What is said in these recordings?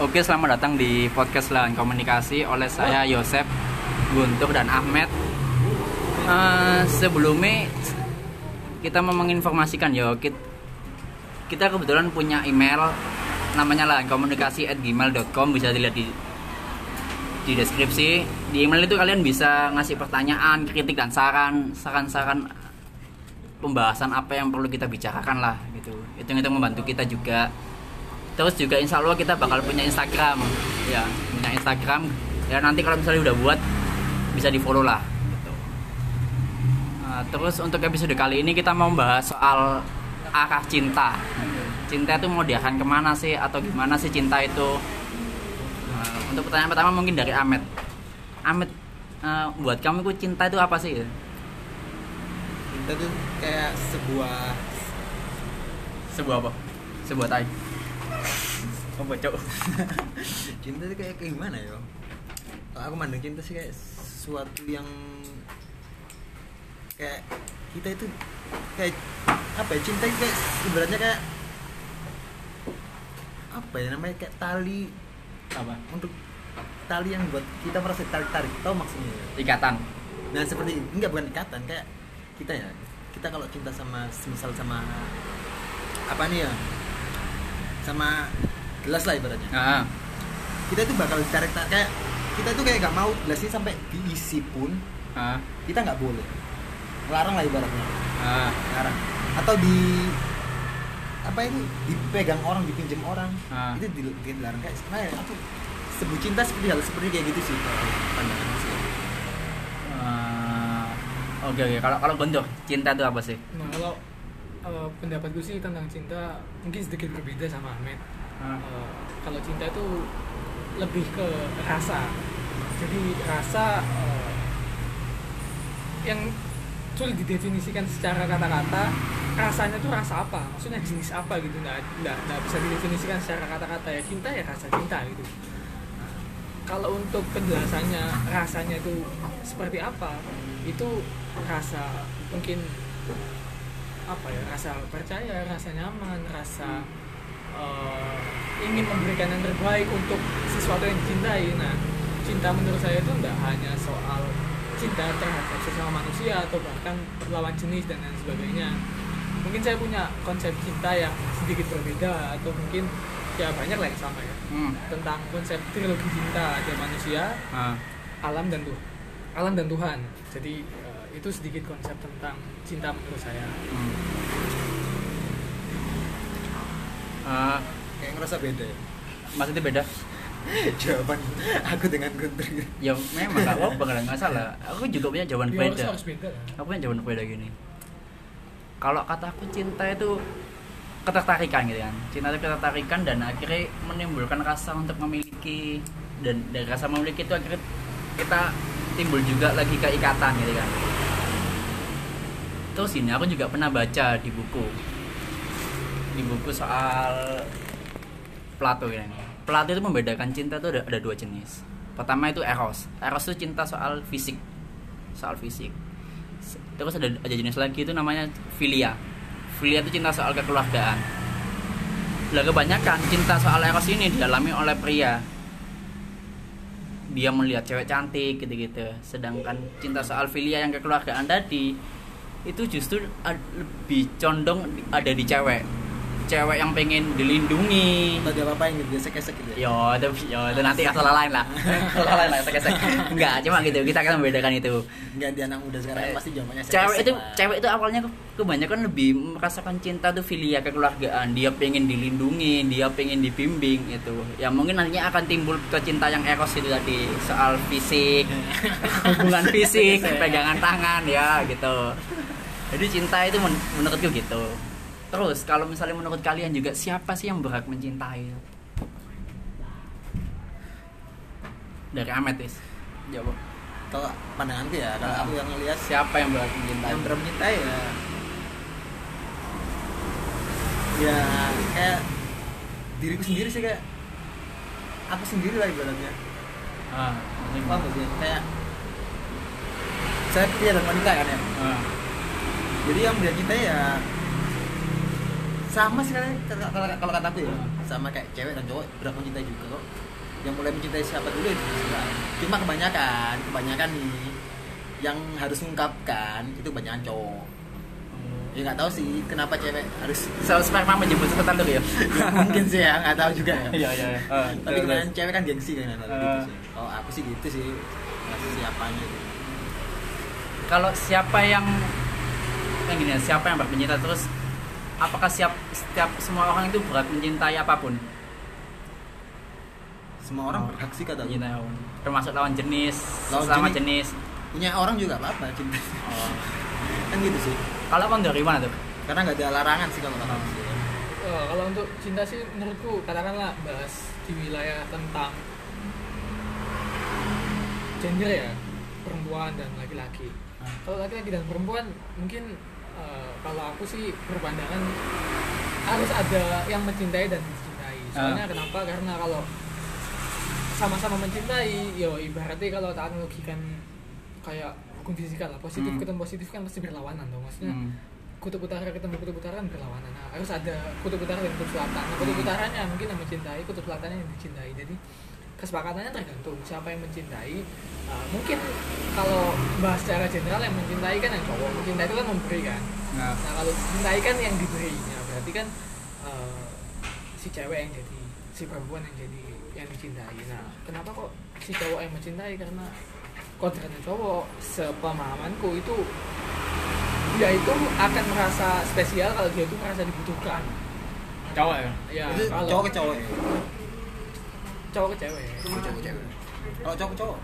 Oke, selamat datang di podcast Lahan Komunikasi oleh saya Yosep, Guntur dan Ahmed. Eh, sebelumnya kita mau menginformasikan ya, kita, kita kebetulan punya email namanya Lahan Komunikasi at gmail.com bisa dilihat di di deskripsi. Di email itu kalian bisa ngasih pertanyaan, kritik dan saran, saran-saran pembahasan apa yang perlu kita bicarakan lah gitu. Itu itu membantu kita juga terus juga insya Allah kita bakal punya Instagram. Ya punya Instagram. Ya nanti kalau misalnya udah buat bisa di follow lah gitu. Nah, terus untuk episode kali ini kita mau bahas soal arah cinta. Cinta itu mau diarahkan ke mana sih? Atau gimana sih cinta itu? Nah, untuk pertanyaan pertama mungkin dari Ahmed. Ahmed eh, buat kamu itu cinta itu apa sih? Cinta tuh kayak sebuah sebuah apa? Sebuah tai apa cok cinta tuh kayak kayak gimana ya? Kalau aku mandang cinta sih kayak sesuatu yang kayak kita itu kayak apa ya cinta itu kayak ibaratnya kayak apa ya namanya kayak tali apa untuk tali yang buat kita merasa tarik tarik tau maksudnya ya? ikatan Nah seperti enggak bukan ikatan kayak kita ya kita kalau cinta sama misal sama apa nih ya sama gelas lah ibaratnya. Nah, kita itu bakal tarik tarik kayak kita itu kayak nggak mau gelas ini sampai diisi pun nah, kita nggak boleh. Larang lah ibaratnya. Nah, larang atau di apa itu dipegang orang dipinjam orang. Ah. itu di- dilarang kayak sebenarnya aku sebut cinta seperti hal seperti kayak gitu sih kalau pandangan Eh, Oke oke. Kalau kalau bentuk cinta itu apa sih? Nah kalau eh, pendapatku sih tentang cinta mungkin sedikit berbeda sama Ahmed. Eh, kalau cinta itu lebih ke rasa. Jadi rasa eh, yang sulit didefinisikan secara kata-kata. Rasanya tuh rasa apa? Maksudnya jenis apa gitu? Nggak, nggak, nggak bisa didefinisikan secara kata-kata ya cinta ya rasa cinta gitu. Kalau untuk penjelasannya rasanya itu seperti apa itu rasa mungkin apa ya rasa percaya rasa nyaman rasa eh, ingin memberikan yang terbaik untuk sesuatu yang dicintai. Nah cinta menurut saya itu tidak hanya soal cinta terhadap sesama manusia atau bahkan lawan jenis dan lain sebagainya. Mungkin saya punya konsep cinta yang sedikit berbeda atau mungkin ya banyak lah yang sama ya. Hmm. tentang konsep trilogi cinta ada manusia ah, alam dan Tuhan alam dan Tuhan. Jadi eh, itu sedikit konsep tentang cinta menurut saya. Hmm. Eh, ngerasa beda ya maksudnya beda? jawaban aku dengan Guntur Ya memang gak apa-apa nggak salah. Aku juga punya jawaban Ya, beda. harus beda lah. Aku punya jawaban beda gini. Kalau kataku cinta itu ketertarikan gitu kan. Cinta itu ketertarikan dan akhirnya menimbulkan rasa untuk memiliki dan dari rasa memiliki itu akhirnya kita timbul juga lagi keikatan gitu kan. Terus ini aku juga pernah baca di buku di buku soal Plato ya. Plato itu membedakan cinta itu ada, ada dua jenis. Pertama itu eros. Eros itu cinta soal fisik, soal fisik. Terus ada ada jenis lagi itu namanya filia. Filia itu cinta soal kekeluargaan. Lah kebanyakan cinta soal eros ini dialami oleh pria. Dia melihat cewek cantik gitu-gitu. Sedangkan cinta soal filia yang kekeluargaan tadi itu justru lebih condong ada di cewek. Cewek yang pengen dilindungi, atau dia apa-apain gitu dia esek gitu ya Yo, itu, yo, itu nanti salah lain lah. salah lain lah, esek-esek. Enggak, cuma gitu. Kita akan membedakan itu. Enggak di anak muda sekarang kan pasti jawabannya esek-esek Cewek itu, lah. cewek itu awalnya ke- kebanyakan lebih merasakan cinta tuh filia kekeluargaan. Dia pengen dilindungi, dia pengen dibimbing itu. Ya mungkin nantinya akan timbul ke cinta yang eros itu tadi soal fisik, hubungan fisik, pegangan tangan ya gitu. Jadi cinta itu men- menurutku gitu. Terus kalau misalnya menurut kalian juga siapa sih yang berhak mencintai? Dari Ahmed is. Jawab. kalau pandanganku ya kalau Ah. aku yang ngelihat Siapa yang berhak mencintai? yang berapa cinta ya ya kayak diriku sendiri sih kayak aku sendiri lah ibaratnya Ah, paham gak sih kayak saya pria dan wanita kan ya Ah, jadi yang dia cinta ya sama sih kalau kalau kalau kataku ya sama kayak cewek dan cowok berapa mencintai juga kok yang mulai mencintai siapa dulu itu juga. cuma kebanyakan kebanyakan nih yang harus mengungkapkan itu kebanyakan cowok ya nggak tahu sih kenapa cewek harus Sel sperma menjemput sebutan dulu ya. ya, mungkin sih ya nggak tahu juga ya Iya iya. Eh, tapi terus. kebanyakan cewek kan gengsi kan gitu Eh. sih oh aku sih gitu sih siapanya gitu. kalau siapa yang yang gini ya, siapa yang berhak mencinta terus apakah siap setiap semua orang itu berhak mencintai apa pun? Semua orang berhak sih kata mencintai apa pun. Termasuk lawan jenis Lawan sama jenis. jenis, punya orang juga apa apa cinta Oh. kan gitu sih. Kalau kamu dari mana tuh? Karena nggak ada larangan sih kalau kata sih Eh, kalau untuk cinta sih menurutku katakanlah bahas di wilayah tentang gender ya perempuan dan laki-laki. Ah. kalau laki-laki dan perempuan mungkin eh, kalau aku sih berpandangan harus ada yang mencintai dan dicintai soalnya Ah. kenapa karena kalau sama-sama mencintai yo ibaratnya kalau tak analogikan kayak hukum fisika lah positif Hmm. ketemu positif kan pasti berlawanan dong maksudnya Hmm. kutub utara ketemu kutub utara kan berlawanan nah, harus ada kutub utara dan kutub selatan nah, kutub Hmm. utaranya mungkin yang mencintai kutub selatannya yang dicintai jadi kesepakatannya tergantung siapa yang mencintai. Uh, mungkin kalau bahas secara general yang mencintai kan yang cowok mencintai itu kan memberi kan. Nah, nah kalau mencintai kan yang diberi nah, berarti kan uh, si cewek yang jadi si perempuan yang jadi yang dicintai. Nah kenapa kok si cowok yang mencintai? Karena kodratnya cowok. Sepemahamanku itu dia itu akan merasa spesial kalau dia itu merasa dibutuhkan. Cowok ya? Ya kalau cowok ke cowok ya cowok ke cewek? Cowok ke cewek. Kalau cowok cowok?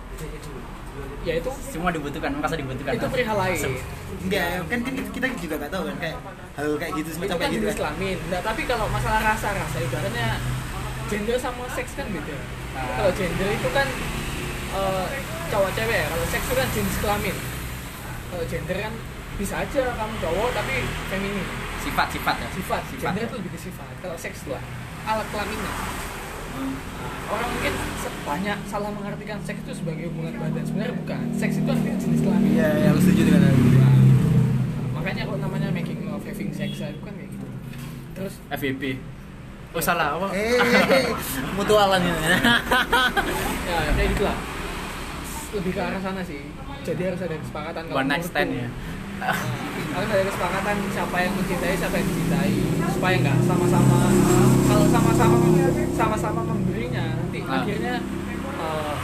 Ya itu semua dibutuhkan merasa dibutuhkan. itu perihal lain. Enggak kan kan kita juga nggak tahu kan kayak hal kayak gitu itu semacam kan kayak gitu kan. diislamin nah, tapi kalau masalah rasa rasa ibaratnya gender sama seks kan beda. Ah. kalau gender itu kan eh, cowok cewek ya. kalau seks itu kan jenis kelamin. Kalau gender kan bisa aja kamu cowok tapi feminin. Sifat sifat ya? Sifat. Sifat gender ya. itu lebih ke sifat. Kalau seks itu alat kelaminnya orang mungkin banyak salah mengartikan seks itu sebagai hubungan badan sebenarnya bukan. Seks itu artinya jenis kelamin. Iya yang setuju dengan itu Nah, makanya kok namanya making love having sex itu kan kayak gitu. Terus FVP oh salah apa? Eh mutualan ini. Ya kayak gitu lah lebih ke arah sana sih. Jadi harus ada kesepakatan kalau one night stand ya harus ada kesepakatan siapa yang mencintai siapa yang dicintai supaya nggak sama-sama kalau sama-sama sama-sama memberinya nanti Ah. akhirnya eh,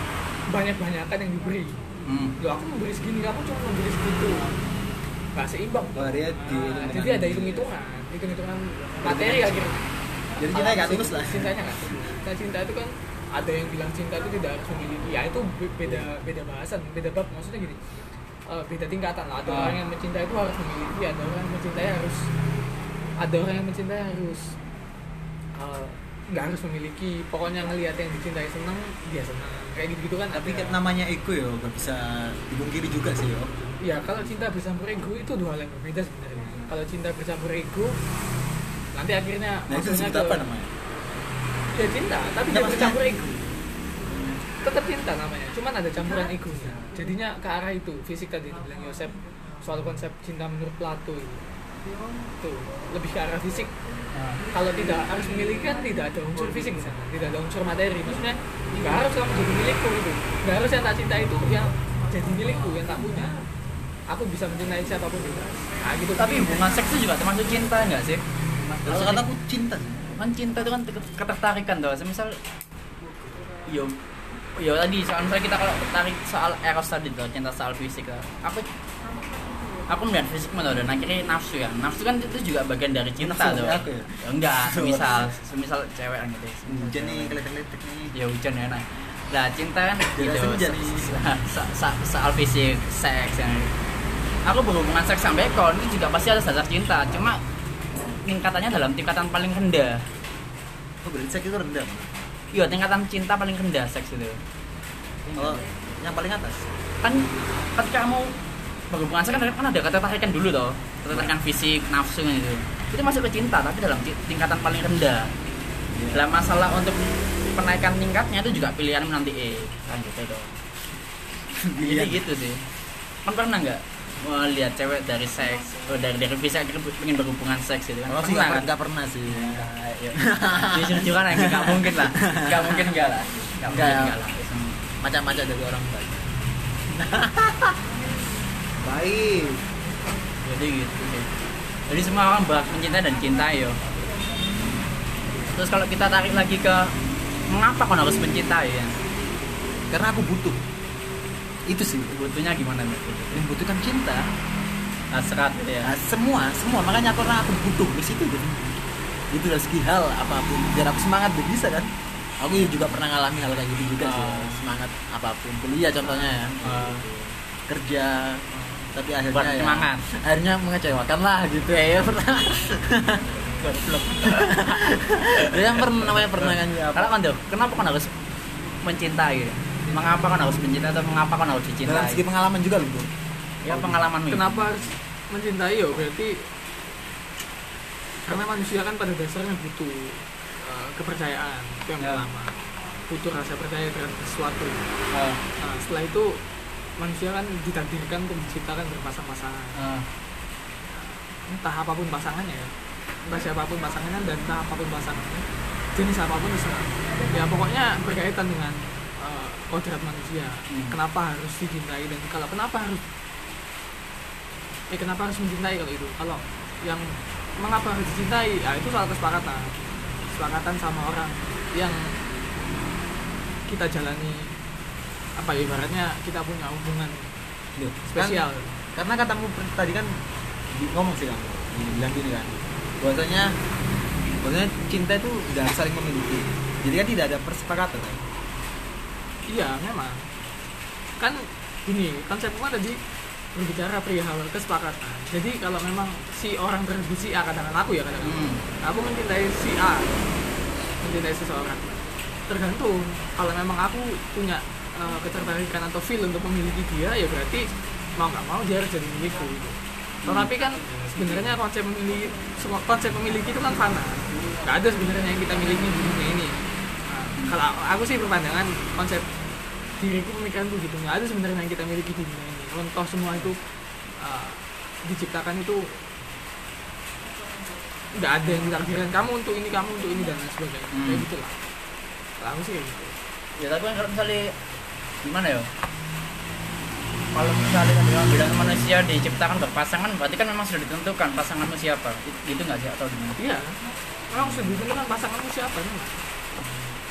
banyak-banyakan yang diberi. Hmm. Loh aku memberi segini kamu cuma memberi segitu. Nggak seimbang. Oh dia di Nah, jadi ada hitung-hitungan hitung-hitungan materi akhirnya. jadi kita nggak tulus lah. Cintanya nggak tulus. Nah cinta itu kan ada yang bilang cinta itu tidak harus memiliki ya itu be- beda beda bahasan beda bab. Maksudnya gini eh, beda tingkatan lah. Ada Ah. orang yang mencintai itu harus memiliki ada orang yang mencintai harus ada orang yang mencintai harus eh, nggak harus memiliki. Pokoknya ngelihat yang dicintai senang dia senang kayak gitu gitu kan tapi ada. namanya ego ya nggak bisa dibungkiri juga sih yo ya kalau cinta bercampur ego itu dua hal yang berbeda sebenarnya. Kalau cinta bercampur ego nanti akhirnya nah itu disebut ke- apa namanya? Ya cinta tapi Nggak, maksudnya- bercampur ego tetap cinta namanya cuman ada campuran egonya. Jadinya ke arah itu fisik tadi bilang Yosef soal konsep cinta menurut Plato itu. Tuh lebih ke arah fisik. Ah. kalau tidak harus memiliki kan tidak ada unsur fisik di sana tidak ada unsur materi. Maksudnya nggak harus kamu jadi milikku itu. Nggak harus yang tak cinta itu yang jadi milikku yang tak punya aku bisa mencintai siapa pun juga. Nah gitu. Tapi hubungan seks itu juga termasuk cinta nggak sih? Kalau kataku cinta sih. Kan cinta itu kan ke- ketertarikan tuh semisal yo yo tadi soal misalnya kita kalau tertarik soal eros tadi tuh cinta soal fisik tuh. Aku aku melihat fisik mana dan akhirnya nafsu ya. Nafsu kan itu juga bagian dari cinta Nafsu, tuh. aku ya? Ya enggak semisal semisal cewek kan gitu. Hujan nih keletek-keletek nih. Ya hujan ya nah. Nah cinta kan gitu. so- so- soal fisik seks yang aku berhubungan seks sampai kon itu juga pasti ada dasar cinta. Cuma tingkatannya dalam tingkatan paling rendah. Oh berarti seks itu rendah iya tingkatan cinta paling rendah seks itu. Kalau yang paling atas? Kan ketika kamu berhubungan seks kan, kan ada ketertarikan dulu toh. Ketertarikan fisik nafsu gitu itu. Masuk ke cinta tapi dalam tingkatan paling rendah. Dalam masalah untuk penaikan tingkatnya itu juga pilihan nanti eh kan gitu dong jadi Iya. gitu sih. Kan pernah nggak melihat cewek dari seks oh, dari dari akhirnya pengen berhubungan seks gitu kan sih Pernah nggak kan? pernah sih. jujur kan nggak mungkin lah nggak mungkin enggak lah nggak mungkin Nggak. enggak lah Macam-macam dari orang baik. baik. jadi gitu sih jadi semua orang bahas mencintai dan cintai yo terus kalau kita tarik lagi ke mengapa kau harus mencintai ya Karena aku butuh. Itu sih. butuhnya gimana nih Yang butuhkan cinta. hasrat ya Nah, semua, semua. Makanya aku karena aku butuh di situ gitu. Itu dari segi hal apa pun. Biar aku semangat biar bisa kan. Aku juga pernah ngalami hal kayak gitu juga sih. Oh. Semangat apa pun. Kuliah contohnya ya. Eh, Kerja. Tapi akhirnya Buat ya, semangat. akhirnya mengecewakan lah gitu ya, ya pernah goblok. ya yang pernah namanya pernah kan ya kalau kan kenapa kan harus mencintai mengapa kan harus mencintai atau mengapa kan harus dalam dicintai segi pengalaman juga loh bro ya pengalaman kenapa harus mencintai? Yo berarti karena manusia kan pada dasarnya butuh uh, kepercayaan. Itu yang Ya. pertama. Butuh rasa percaya terhadap sesuatu. Eh, nah setelah itu manusia kan ditakdirkan untuk diciptakan berpasang-pasangan. Eh, entah apa pun pasangannya ya. Entah siapa pun pasangannya dan entah apa pun pasangannya jenis apa pun terserah. Ya pokoknya berkaitan dengan kodrat manusia. Hmm. kenapa harus dicintai dan kalau kenapa harus eh kenapa harus mencintai kalau itu? Kalau yang mengapa harus dicintai? Ya itu soal kesepakatan. Kesepakatan sama orang yang kita jalani apa ya ibaratnya kita punya hubungan Loh, spesial. Kan- karena katamu tadi kan ngomong sih kamu bilang gini kan bahwasanya bahwasanya cinta itu tidak saling memiliki. Jadi kan tidak ada persepakatan kan Iya, memang. Kan gini, konsepku kan tadi berbicara perihal kesepakatan. Jadi kalau memang si orang tersebut si A katakan aku ya katakan hmm. aku mencintai si A, mencintai seseorang. Tergantung kalau memang aku punya eh, ketertarikan atau feel untuk memiliki dia, ya berarti mau nggak mau dia harus jadi milikku. Gitu. Tetapi kan sebenarnya konsep memiliki semua konsep memiliki itu kan fana. Gak ada sebenarnya yang kita miliki di dunia ini. Kalau aku sih berpandangan konsep diriku pemikiranku gitu. Nggak ada sebenarnya yang kita miliki di dunia ini. Contoh semua itu uh, diciptakan itu nggak ada yang ditakdirkan kamu untuk ini kamu untuk ini dan lain sebagainya. Hmm. kayak gitulah kalau aku sih kayak gitu. Ya tapi kan kalau misalnya gimana ya? Kalau misalnya kan bilang bilang manusia diciptakan berpasangan berarti kan memang sudah ditentukan pasanganmu siapa. Gitu nggak sih? Atau gimana? Iya. Memang sudah ditentukan pasanganmu siapa memang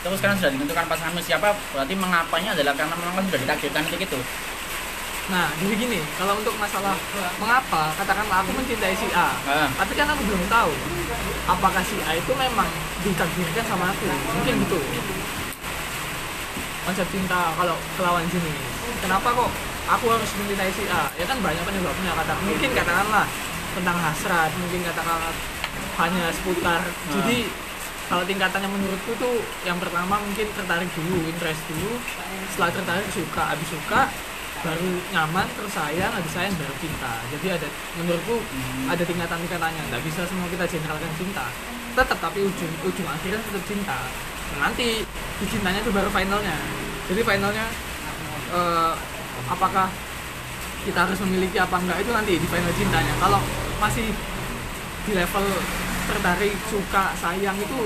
terus kan sudah ditentukan pasanganmu siapa berarti mengapanya adalah karena memang kan sudah ditakdirkan itu gitu nah jadi gini kalau untuk masalah mengapa katakanlah aku mencintai si A Ah. tapi kan aku belum tahu apakah si A itu memang ditakdirkan sama aku. Mungkin gitu. Konsep cinta kalau kelawan jenis. Kenapa kok aku harus mencintai si A? Ya kan banyak penyebabnya kata mungkin katakanlah tentang hasrat mungkin katakanlah hanya seputar. Jadi kalau tingkatannya menurutku tuh yang pertama mungkin tertarik dulu interest dulu. Setelah tertarik suka. Habis suka baru nyaman terus sayang. Habis sayang baru cinta. Jadi ada menurutku ada tingkatan tingkatannya nggak bisa semua kita generalkan cinta. Tetap tapi ujung ujung akhirnya tetap cinta. Nah, nanti di cintanya itu baru finalnya. Jadi finalnya eh, apakah kita harus memiliki apa enggak itu nanti di final cintanya. Kalau masih di level tertarik suka sayang itu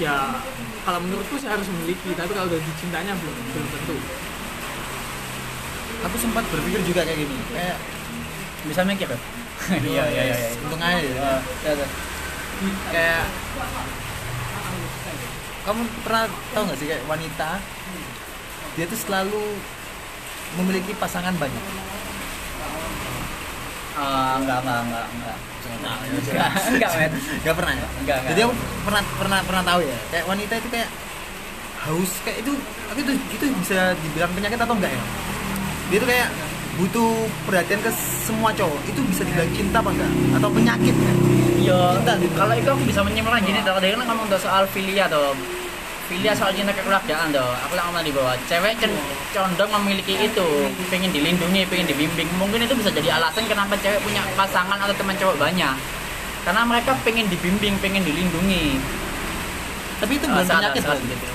ya kalau menurutku sih harus memiliki tapi kalau udah di cintanya belum belum tentu aku sempat berpikir juga kayak gini kayak bisa mikir ya iya iya iya iya. untung aja ya. Eh, ya, ya. kayak kamu pernah tahu nggak sih kayak wanita dia tuh selalu memiliki pasangan banyak Ah, enggak enggak enggak enggak. Enggak. enggak pernah ya? Enggak, enggak. jadi aku pernah pernah pernah tahu ya kayak wanita itu kayak haus kayak itu tapi itu itu bisa dibilang penyakit atau enggak ya? Dia tuh kayak butuh perhatian ke semua cowok. Itu bisa dibilang cinta apa enggak? Atau penyakit kan Iya, gitu. kalau itu aku bisa menyimpulkan gini, kalau dia kan ngomong soal filia tuh filia soal cinta kekeluargaan tuh aku lah ngomong di bawah. Cewek cen- condong memiliki itu. Pengen dilindungi pengen dibimbing. Mungkin itu bisa jadi alasan kenapa cewek punya pasangan atau teman cowok banyak. Karena mereka pengen dibimbing pengen dilindungi. Tapi itu Ah, bukan saat- penyakit saat kan gitu.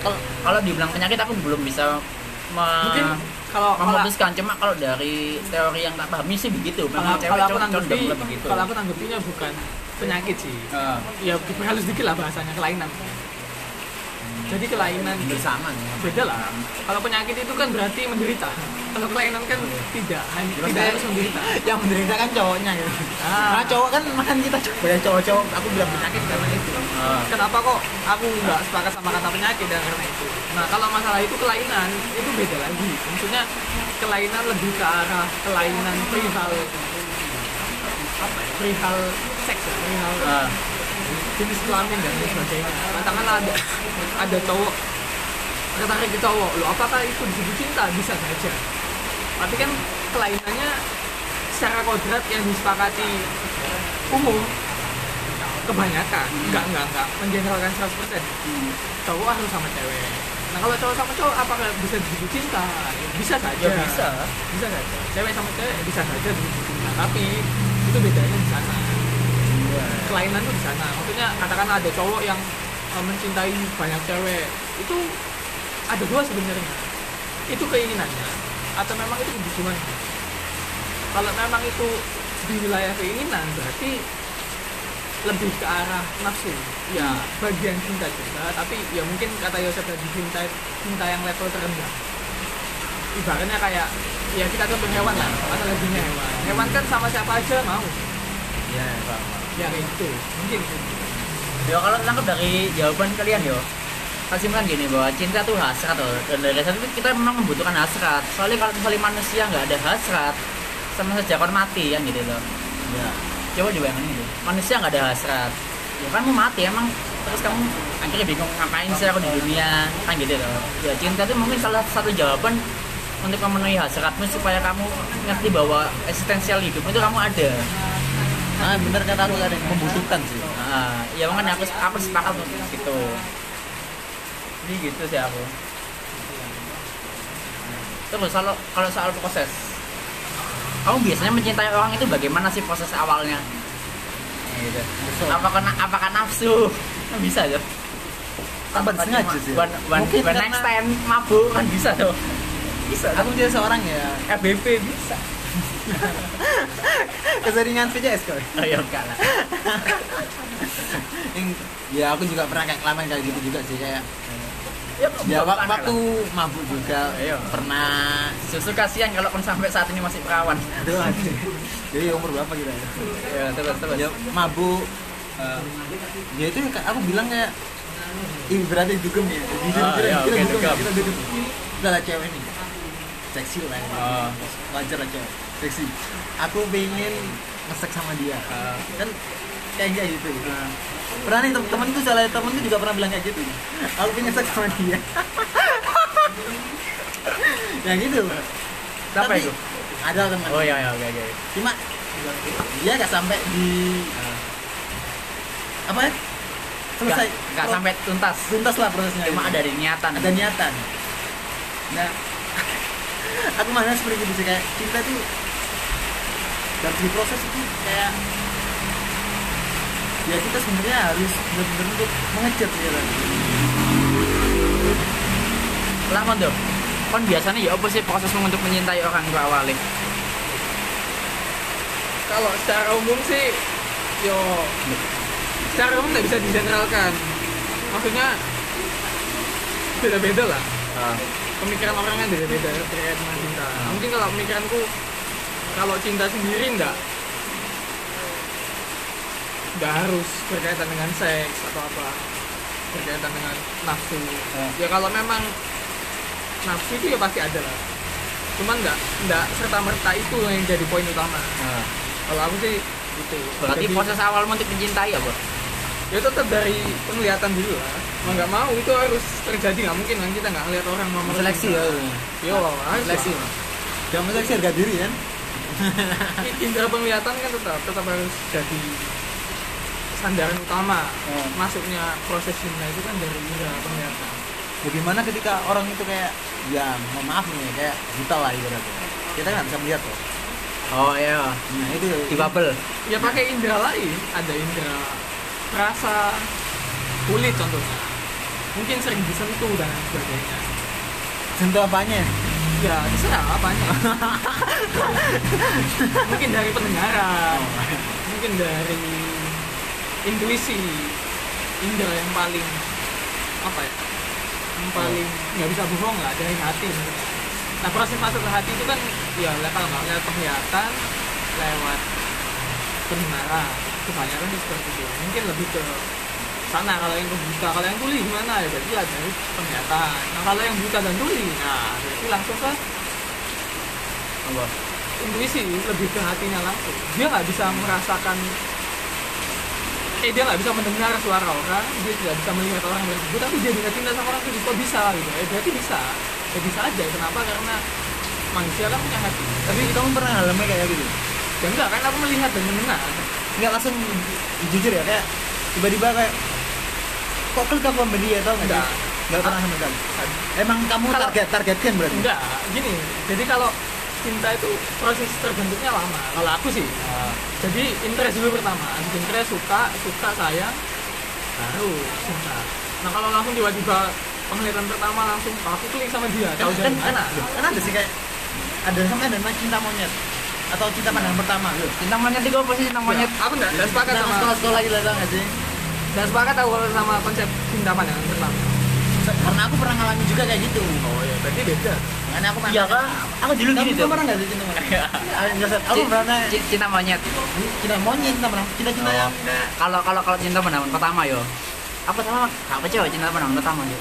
kalau kalau dibilang penyakit aku belum bisa mungkin kalau kalau memutuskan. Cuma kalau dari teori yang tak pahami sih begitu. Kalau, memang cewek kalau aku tanggapi begitu. kalau aku tanggapinya bukan penyakit sih. Ah. ya halus dikit lah bahasanya kelainan jadi kelainan. Bersama beda lah. Kalau penyakit itu kan berarti menderita. Kalau kelainan kan tidak hanya tidak ya. harus menderita. yang menderita kan cowoknya gitu Ah. karena cowok kan makan kita banyak cowok-cowok aku bilang penyakit karena itu. Ah. kenapa kok aku nggak sepakat sama kata penyakit dan karena itu? Nah kalau masalah itu kelainan itu beda lagi. Maksudnya kelainan lebih ke arah kelainan perihal apa ya? Perihal seks ya perihal Ah. Jenis kelamin dan lain sebagainya. Katakanlah ada ada cowok tertarik ke cowok lo apakah itu disebut cinta? Bisa saja. Tapi kan kelainannya secara kodrat yang disepakati umum kebanyakan enggak enggak enggak mengeneralkan 100% cowok harus sama cewek. Nah kalau cowok sama cowok apakah bisa disebut cinta? Ya, bisa saja. Ya bisa. Bisa saja. Cewek sama cewek bisa saja disebut cinta. Tapi itu bedanya di sana kelainan tuh di sana. Maksudnya katakan ada cowok yang uh, mencintai banyak cewek itu ada dua sebenarnya. Itu keinginannya atau memang itu kebutuhan kalau memang itu di wilayah keinginan berarti lebih ke arah nafsu. Ya bagian cinta juga tapi ya mungkin kata Yosef tadi cinta cinta yang level terendah. Ibaratnya kayak ya kita contoh hewan lah analoginya hewan. Hewan kan sama siapa aja mau. Ya ya gitu mungkin Ya kalau nangkep dari jawaban kalian yo kesimpulan gini bahwa cinta tuh hasrat loh. Dan dari hasrat itu kita memang membutuhkan hasrat. Soalnya kalau misalnya manusia nggak ada hasrat sama saja kon mati kan gitu loh. Ya. Coba juga yang ini manusia nggak ada hasrat. Ya kan mau mati emang terus kamu akhirnya bingung ngapain sih aku di dunia kan gitu loh. Ya cinta itu mungkin salah satu jawaban untuk memenuhi hasratmu supaya kamu ngerti bahwa eksistensial hidup itu kamu ada nah bener kata aku tadi membutuhkan sih Nah, ya makanya aku aku sepakat untuk gitu. Ini gitu sih aku. Terus kalau kalau soal proses, kamu biasanya mencintai orang itu bagaimana sih proses awalnya? Gitu. Betul. Apakah na- apakah nafsu? Kan bisa aja. Apa sengaja sih? One, one, Mungkin one karena- next time mabuk kan bisa tuh. Bisa. aku dia seorang ya FBP bisa. Keseringan VCS kok Oh ya enggak lah. Yang- ya aku juga pernah kayak kelamaan kayak gitu juga sih kayak Ya, ya waktu mabuk juga Iya. pernah Susu kasihan kalau pun sampai saat ini masih perawan. jadi umur berapa kita ya Ya, terus terus. ya mabuk eh, ya itu kayak aku bilang kayak ini berarti dugem ya Jujur, Ah, kita, iya, kita oke, dugem, dugem. kita dugem udah lah cewek nih seksi lah ya. Oh. wajar lah cewek seksi aku pengen ngesek sama dia. Ah. kan kayak kayak gitu pernah nih tem temen tuh salah temen tuh juga pernah bilang kayak gitu. Aku pengen seks sama dia. Ya gitu. Siapa Tapi itu? ada teman. Oh iya iya oke oke. cuma dia gak sampai di apa ya? Selesai. Nggak- nggak sampai tuntas. tuntas lah prosesnya. Cuma ada niatan. ada niatan. Nah. Aku mana seperti itu sih kayak cinta tuh dalam segi proses itu kayak ya kita sebenarnya harus benar-benar untuk mengejar dia kan lah kon tuh. Kon biasanya ya apa sih prosesmu untuk mencintai orang itu awalnya? kalau secara umum sih yo secara umum nggak bisa digeneralkan maksudnya beda-beda lah pemikiran orang kan beda-beda terkait dengan cinta mungkin kalau pemikiranku kalau cinta sendiri nggak nggak harus berkaitan dengan seks atau apa. Berkaitan dengan nafsu. Ya kalau memang nafsu itu ya pasti ada lah. Cuman nggak nggak serta merta itu yang jadi poin utama. Kalau aku sih gitu Berarti Jadi, proses awalmu untuk mencintai apa? ya tetap dari penglihatan dulu lah. Mau nggak mau itu harus terjadi. Nggak mungkin kan kita nggak ngeliat orang mau seleksi ya yo seleksi jangan seleksi harga diri kan indera penglihatan kan tetap tetap harus jadi sandaran utama. Oh. masuknya proses cinta itu kan dari indera penglihatan. Bagaimana ketika orang itu kayak ya mohon maaf nih kayak buta lah ibaratnya. Kita nggak bisa melihat loh. Oh iya. nah itu. Di bubble. ya pakai indera lain. Ada indera rasa kulit contohnya. Mungkin sering disentuh dan sebagainya. Sentuh apanya ya terserah apanya mungkin dari pendengaran mungkin dari intuisi indra yang paling apa ya yang paling nggak bisa bohong lah dari hati. Nah proses masuk ke hati itu kan ya le- kalau nggak? Lewat penglihatan lewat pendengaran. Kebanyakan sih seperti itu. Mungkin lebih ke sana kalau yang buta kalau yang tuli gimana ya? Berarti dari penglihatan nah kalau yang buta dan tuli nah berarti langsung ke Apa? intuisi lebih ke hatinya langsung. Dia nggak bisa merasakan eh dia nggak bisa mendengar suara orang dia tidak bisa melihat orang tersebut tapi dia bisa cinta sama orang itu kok bisa gitu? Eh berarti bisa. Ya bisa aja. Kenapa? Karena manusia kan punya hati. Tapi kamu pernah ngalamin kayak gitu? Ya enggak kan aku melihat dan mendengar. Nggak langsung jujur ya kayak tiba-tiba kayak kok klik aku sama dia tau nggak nggak. Pernah sama sekali. Emang kamu Kalau- target targetkan berarti? Enggak gini jadi kalau cinta itu proses terbentuknya lama. Kalau aku sih jadi interest dulu pertama. Interest suka suka sayang baru cinta. Nah kalau langsung tiba-tiba penglihatan pertama langsung aku klik sama dia. Kan, tahu kan, kan ada sih kayak ada sama ada cinta monyet atau cinta pandangan pertama loh Cinta monyet itu apa sih cinta monyet? aku enggak enggak sepakat sama sekolah-sekolah gitu tau nggak sih enggak sepakat aku sama konsep cinta pandangan pertama karena aku pernah ngalamin juga kayak gitu oh ya berarti beda makanya aku Iya kan? Aku dulu Kamu gini tuh. pernah nggak sih cinta monyet? Nggak. Aku pernah ci- cinta monyet. cinta monyet cinta pernah cinta cinta Oh. yang Kalau kalau kalau cinta pandangan pertama yo. Apa pertama? Apa cewek cinta pandangan pertama yo?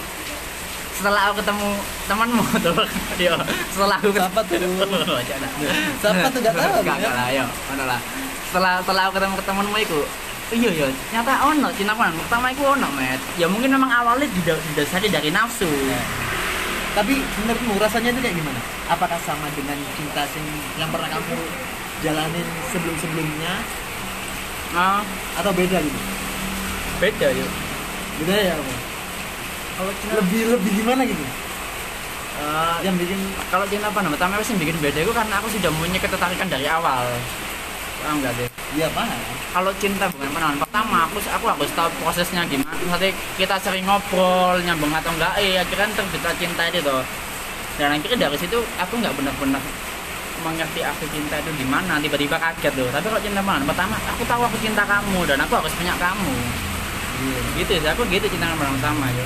Setelah aku ketemu temanmu tuh, yo. Setelah aku Siapa tuh? Siapa tuh nggak tahu, Gak lah, yo. Mana lah. Setelah setelah aku ketemu temanmu itu, iya yo, nyata ono cinta pandangan pertama itu ono, met. Ya mungkin memang awalnya dida- didasari dari nafsu. tapi menurutmu rasanya itu kayak gimana? Apakah sama dengan cinta sing yang pernah kamu jalanin sebelum sebelumnya Ah, atau beda gitu? beda yo. Beda ya? Kalau cinta Lebih lebih gimana gitu? eh, Yang bikin kalau cinta pandangan pertama itu sih bikin beda itu karena aku sudah punya ketertarikan dari awal. Paham nggak deh? ya paham. kalau cinta bukan pandangan pertama aku aku harus tahu prosesnya gimana nanti kita sering ngobrol nyambung atau enggak eh akhirnya terbitlah cinta itu tuh dan akhirnya dari situ aku nggak benar-benar mengerti aku cinta itu gimana tiba-tiba kaget loh tapi kalau cinta pandangan pertama aku tahu aku cinta kamu dan aku harus punya kamu Iya. gitu sih aku gitu cinta pandangan pertama yo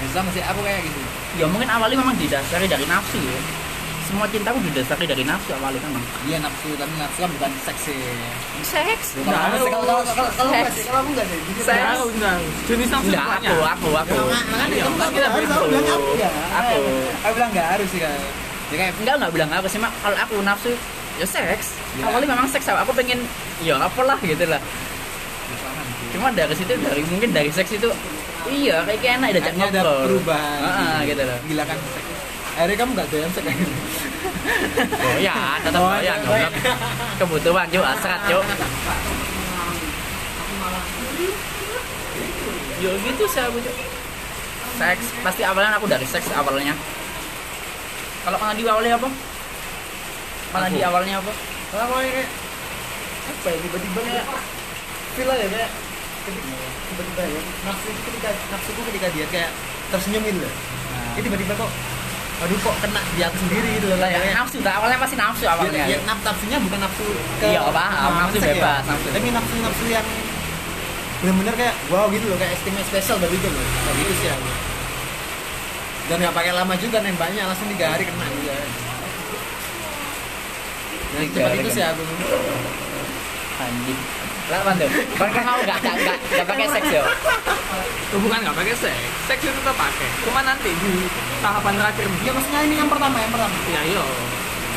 Ya, sama sih aku kayak gitu. ya mungkin awalnya memang didasari dari nafsu ya semua cintaku didasari dari nafsu awalnya memang Iya nafsu, tapi nafsu kan bukan seks sih. seks Kalau kalau kalau kalau kalau enggak sih, kalau aku enggak sih. Jujur. Seks. Tahu, enggak. jenis nafsu enggak aku aku aku Ya, makanya Iya, kamu kan kan kita aku bilang aku ya. Aku. Aku bilang enggak harus sih kan. Ya kayak enggak enggak bilang apa sih mak kalau aku nafsu ya seks Ya. awalnya memang seks aku pengen ya apalah gitu lah cuma dari situ dari mungkin dari seks itu iya kayak enak diajak Akhirnya ada perubahan. Ah, gitu loh Gila kan seks. Akhirnya kamu enggak doyan seks oh ya tetap Oh, ya iya, goblok. kebutuhan cuk hasrat cuk yo gitu sih aku cuk seks pasti awalnya aku dari seks awalnya kalau mana di awalnya apa Aku. di awalnya apa kayak apa ya tiba-tiba kayak feel aja kayak ketika tiba-tiba ya nafsu itu ketika nafsuku ketika dia kayak tersenyum gitu loh. Ini tiba-tiba kok aduh kok kena di aku sendiri gitu loh lah ya kayak nafsu tak awalnya pasti nafsu ya, awalnya ya, naf- nafsunya bukan nafsu ke Iya, paham. Nafsu ya. bebas, nafsu. tapi nafsu nafsu yang benar-benar kayak wow gitu loh kayak istimewa spesial bagi itu loh kayak gitu sih aku dan nggak pakai lama juga nembaknya langsung tiga hari kena juga nah cepat itu sih aku anjing. Lah bantu kan kan kamu gak gak gak gak pakai seks yo. Bukan nggak pakai seks. Seks itu tetap pakai. Cuma nanti di tahapan terakhir. Ya maksudnya ini yang pertama yang pertama. Ya iya.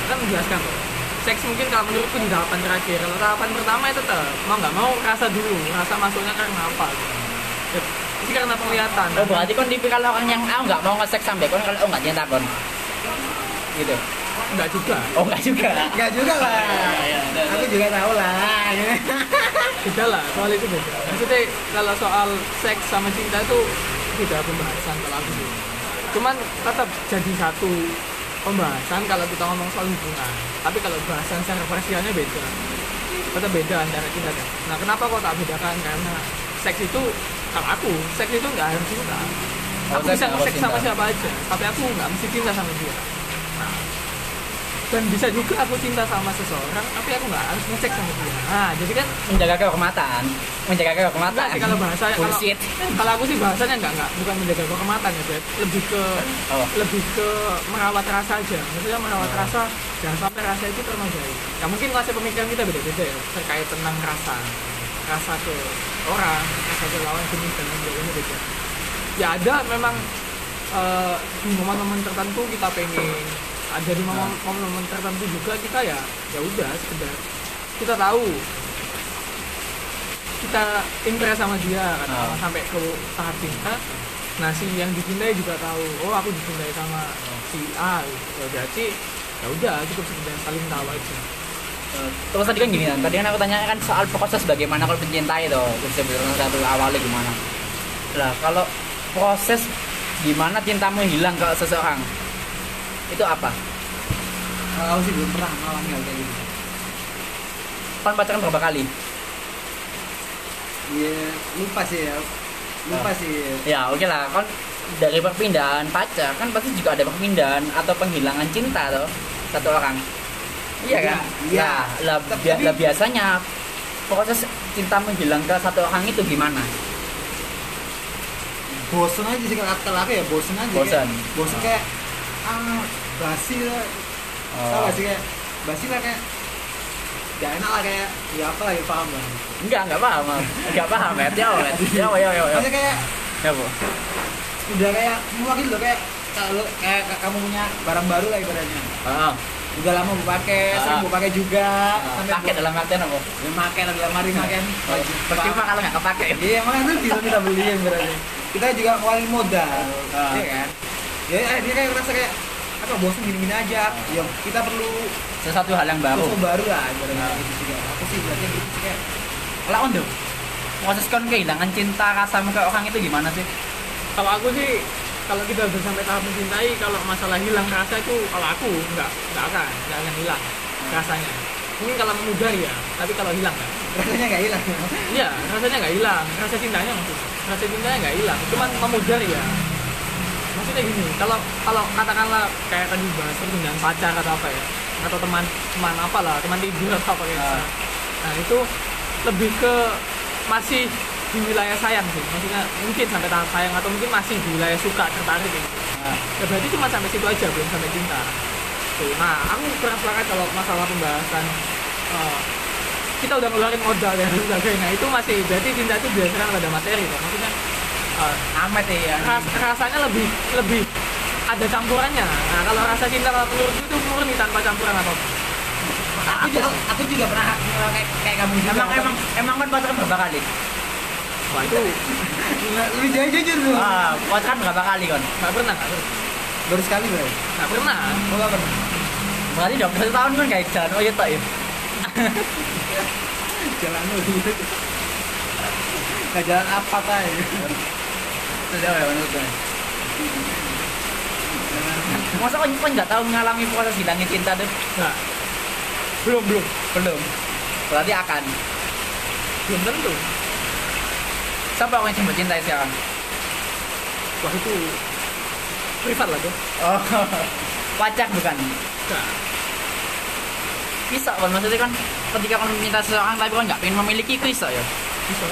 Kan menjelaskan kok seks mungkin kalau menurutku di tahapan terakhir. Kalau tahapan pertama itu tetap. Mau nggak mau rasa dulu. Rasa masuknya karena apa? Gitu Ya, ini karena penglihatan. Oh berarti kon tipikal orang yang aku nggak mau nge-seks sampai kon kalau oh nggak cinta kon. Gitu nggak juga. Oh nggak juga. Enggak juga lah. Aku juga tahu lah. Beda lah soal itu beda. Maksudnya kalau soal seks sama cinta itu beda pembahasan kalau aku sih. Cuman tetap jadi satu pembahasan kalau kita ngomong soal hubungan. Tapi kalau bahasan secara parsialnya beda. Tetap beda antara cinta dan. Nah kenapa kok tak bedakan? Karena seks itu kalau aku seks itu nggak harus cinta. Oh, aku seks bisa nggak harus seks sama siapa aja tapi aku nggak mesti cinta sama dia. Nah, dan bisa juga aku cinta sama seseorang tapi aku nggak harus ngecek sama dia. Nah jadi kan menjaga kehormatan. Menjaga kehormatan. Enggak sih kalau bahasa kalau, kalau aku sih bahasanya enggak enggak. Bukan menjaga kehormatan ya Dad. lebih ke Oh. lebih ke merawat rasa aja. Maksudnya merawat rasa jangan sampai rasa itu ternodai ya mungkin konsep pemikiran kita beda-beda ya terkait tentang rasa. Rasa ke orang rasa ke lawan jenis dan sebagainya beda. Ya ada memang di momen-momen tertentu kita pengen ada di momen- momen-momen tertentu juga kita ya ya udah sekedar kita tahu. Kita impress sama dia kan Ah. sampai ke tahap cinta. Nah si yang dicintai juga tahu oh aku dicintai sama si A. Gitu. Ya berarti ya udah cukup sekedar saling tahu aja. Terus tadi kan gini kan tadi kan aku tanya kan soal proses bagaimana kalau mencintai tuh sebelum satu awalnya gimana. Lah kalau proses gimana cintamu hilang ke seseorang itu apa Kalau sih belum pernah mengalami hal kayak gitu. kan pacaran berapa kali Iya, lupa sih ya. Lupa Ah. sih. ya oke lah kan dari perpindahan pacar kan pasti juga ada perpindahan atau penghilangan cinta tuh satu orang iya kan Iya, iya. Nah, lah, bi- lah biasanya proses cinta menghilang ke satu orang itu gimana Bosen aja sih kalau kata aku ya bosen aja. Bosen. Kayak, bosen Ah. kayak ah basi lah. Oh. Gak sih kayak basi lah kayak gak enak lah kayak ya apa lagi paham lah. enggak enggak paham enggak paham ya ya ya ya ya ya ya kayak ya bu udah kayak muak gitu loh kayak kalau kayak kamu punya barang baru lah ibaratnya. Ah, Udah lama mau pakai, Ah. sering mau pakai juga. pakai dalam artian apa ya pakai dalam hari makan. percuma kalau nggak kepake Iya, makanya itu kita kita beliin berarti. Kita juga ngeluarin modal, Ah. iya kan? Ya, eh, dia kayak ngerasa kayak apa bosan gini-gini aja. Ya, kita perlu sesuatu hal yang baru. sesuatu baru lah, ibaratnya gitu juga. Aku sih berarti gitu sih kayak. Kalau untuk proses kon kehilangan cinta rasamu ke orang itu gimana sih? Kalau aku sih kalau kita udah sampai tahap mencintai kalau masalah hilang rasa itu kalau aku nggak nggak akan nggak akan hilang rasanya. Mungkin kalau memudar ya tapi kalau hilang kan. Rasanya nggak hilang. iya rasanya nggak hilang. Rasa cintanya maksudnya rasa cintanya nggak hilang. Cuman memudar ya maksudnya gini kalau kalau katakanlah kayak tadi bahas perpindahan pacar atau apa ya atau teman teman apa lah teman tidur atau apa kayak gitu. nah itu lebih ke masih di wilayah sayang sih maksudnya mungkin sampai tahap sayang atau mungkin masih di wilayah suka tertarik gitu. Ah, ya berarti cuma sampai situ aja belum sampai cinta. Tuh, nah aku kurang sepakat kalau masalah pembahasan eh, kita udah ngeluarin modal dan sebagainya. Nah, itu masih berarti cinta itu biasanya pada materi kan maksudnya eh, amat ya ras- rasanya lebih lebih ada campurannya nah kalau rasa cinta kalau menurutku itu murni tanpa campuran apa Aku juga, aku juga pernah kayak, kayak kamu juga. emang emang emang kan pacaran berapa kali wah itu lebih jujur jujur dulu. ah pacaran berapa kali kon nggak pernah nggak pernah Baru sekali berarti. nggak pernah Oh, nggak pernah. berarti dua satu tahun kan kayak jalan oh iya tak ya Jalan lu gitu. Nggak jalan apa tay? sudah ya menurut gue masa kon kon nggak tahu mengalami proses hilangnya cinta tuh? Nggak belum belum. Belum. Berarti akan. Belum tentu. Siapa orang yang cintai sekarang? Wah itu privat lah tuh oh. Pacar bukan? Nggak bisa kan maksudnya kan ketika kan mencinta seseorang tapi kan nggak pengen memiliki itu bisa ya? Bisa.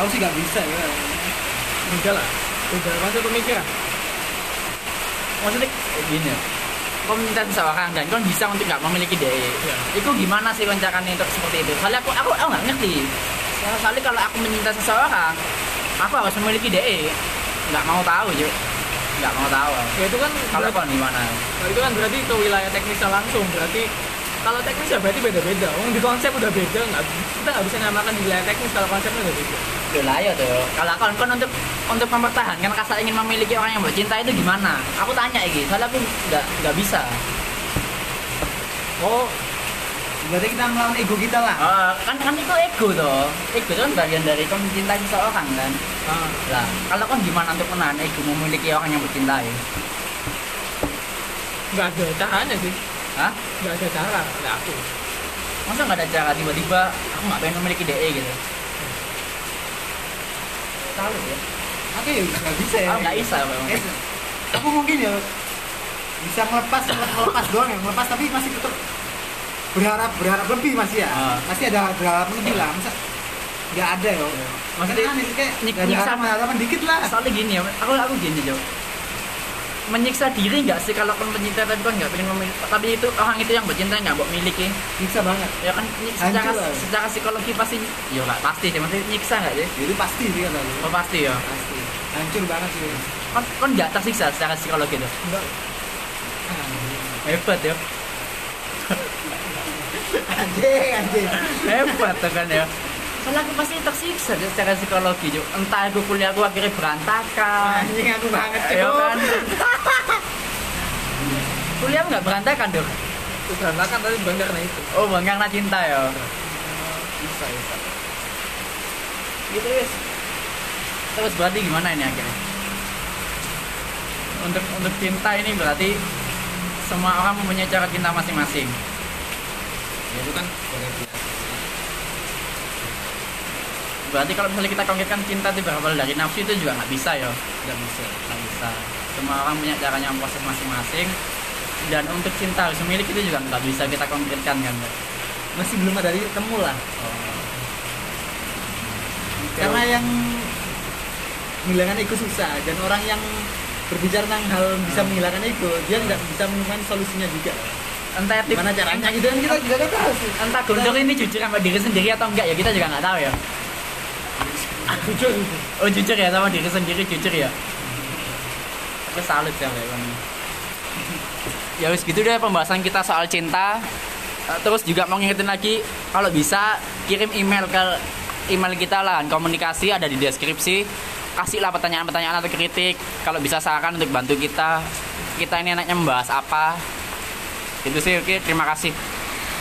Aku sih nggak bisa ya. Enggak lah. Udah masuk pemikiran. Maksudnya gini. Ya kau mencinta seseorang dan kau bisa untuk nggak memiliki dia Iya. itu gimana sih kancakannya untuk seperti itu? Soalnya aku aku aku nggak ngerti. Soalnya- kalau aku mencinta seseorang aku harus memiliki dia nggak mau tahu yuk nggak mau tahu. Ya itu kan kalau kau gimana? Nah, itu kan berarti ke wilayah teknisnya langsung. Berarti kalau teknis ya berarti beda-beda. Oh, di konsep udah beda, nggak kita nggak bisa nyamakan di wilayah teknis kalau konsepnya udah beda. Udah lah ya tuh. Kalau kon kon untuk untuk mempertahankan rasa ingin memiliki orang yang bercinta itu gimana? Aku tanya iki, soalnya aku nggak nggak bisa. Oh, Berarti kita melawan ego kita lah. Eh, kan kan itu ego tuh. Ego itu kan bagian dari kon mencintai seseorang kan. ah, Lah, kalau kon gimana untuk menahan ego memiliki orang yang bercintai? nggak ada caranya sih, Hah? nggak ada cara oleh aku. Masa nggak ada cara tiba-tiba aku nggak pengen memiliki DE gitu? Tahu ya? Aku ya nggak bisa ya. Aku nggak bisa memang. Eh, aku mungkin ya bisa ngelepas ngelepas doang ya ngelepas tapi masih tetap berharap berharap lebih masih ya Ah. masih ada berharap lebih lah masa nggak ada ya Maksudnya aneh kayak nyiksa- harapan dikit lah soalnya gini ya aku aku gini Jo menyiksa diri nggak sih? Kalau kan pencinta tapi kan nggak pengen memiliki tapi itu orang itu yang bercinta nggak mau miliki. Bisa banget. Ya kan nyik- secara secara psikologi pasti ya nggak pasti sih maksudnya nyiksa nggak sih? Itu pasti sih lu. Oh pasti ya. Pasti. Hancur banget sih. Kan kan nggak tersiksa secara psikologi tuh. Enggak. Hebat ya. Anjing anjing. Hebat tuh kan ya soalnya aku pasti tersiksa deh secara psikologi Jo. entah aku kuliah aku akhirnya berantakan. Anjing aku banget ya kan? Kuliah nggak berantakan dong berantakan tapi bangga karena itu. Oh bang karena cinta ya? Bisa bisa. Gitu wis. Terus berarti gimana ini akhirnya? Untuk untuk cinta ini berarti semua orang mempunyai cara cinta masing-masing. Ya itu kan berarti kalau misalnya kita konkretkan cinta itu berawal dari nafsu itu juga nggak bisa ya? Nggak bisa nggak bisa. Semua orang punya caranya memproses masing-masing. Dan untuk cinta harus memiliki itu juga nggak bisa kita konkretkan kan? Masih belum ada titik temu lah. Oh. karena yang menghilangkan ego susah. Dan orang yang berbicara tentang hal bisa Hmm. menghilangkan ego dia nggak bisa menemukan solusinya juga. Entah tip gimana caranya? Gitu kan kita juga nggak tahu sih. Entah Gondor ini jujur sama diri sendiri atau enggak ya kita juga nggak tahu ya jujur. Oh jujur ya sama diri sendiri jujur ya? Aku salut ya Leon ya wis gitu deh pembahasan kita soal cinta. Eh, terus juga mau ngingetin lagi kalau bisa kirim email ke email kita lah komunikasi ada di deskripsi. Kasihlah pertanyaan-pertanyaan atau kritik kalau bisa saran untuk bantu kita. Kita ini enaknya membahas apa. Itu sih oke terima kasih